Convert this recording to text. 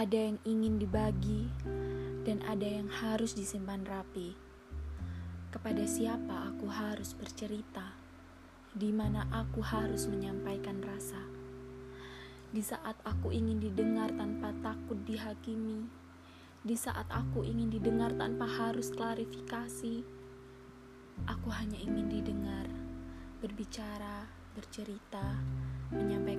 Ada yang ingin dibagi, dan ada yang harus disimpan rapi. Kepada siapa aku harus bercerita, di mana aku harus menyampaikan rasa. Di saat aku ingin didengar tanpa takut dihakimi, di saat aku ingin didengar tanpa harus klarifikasi, aku hanya ingin didengar, berbicara, bercerita, menyampaikan.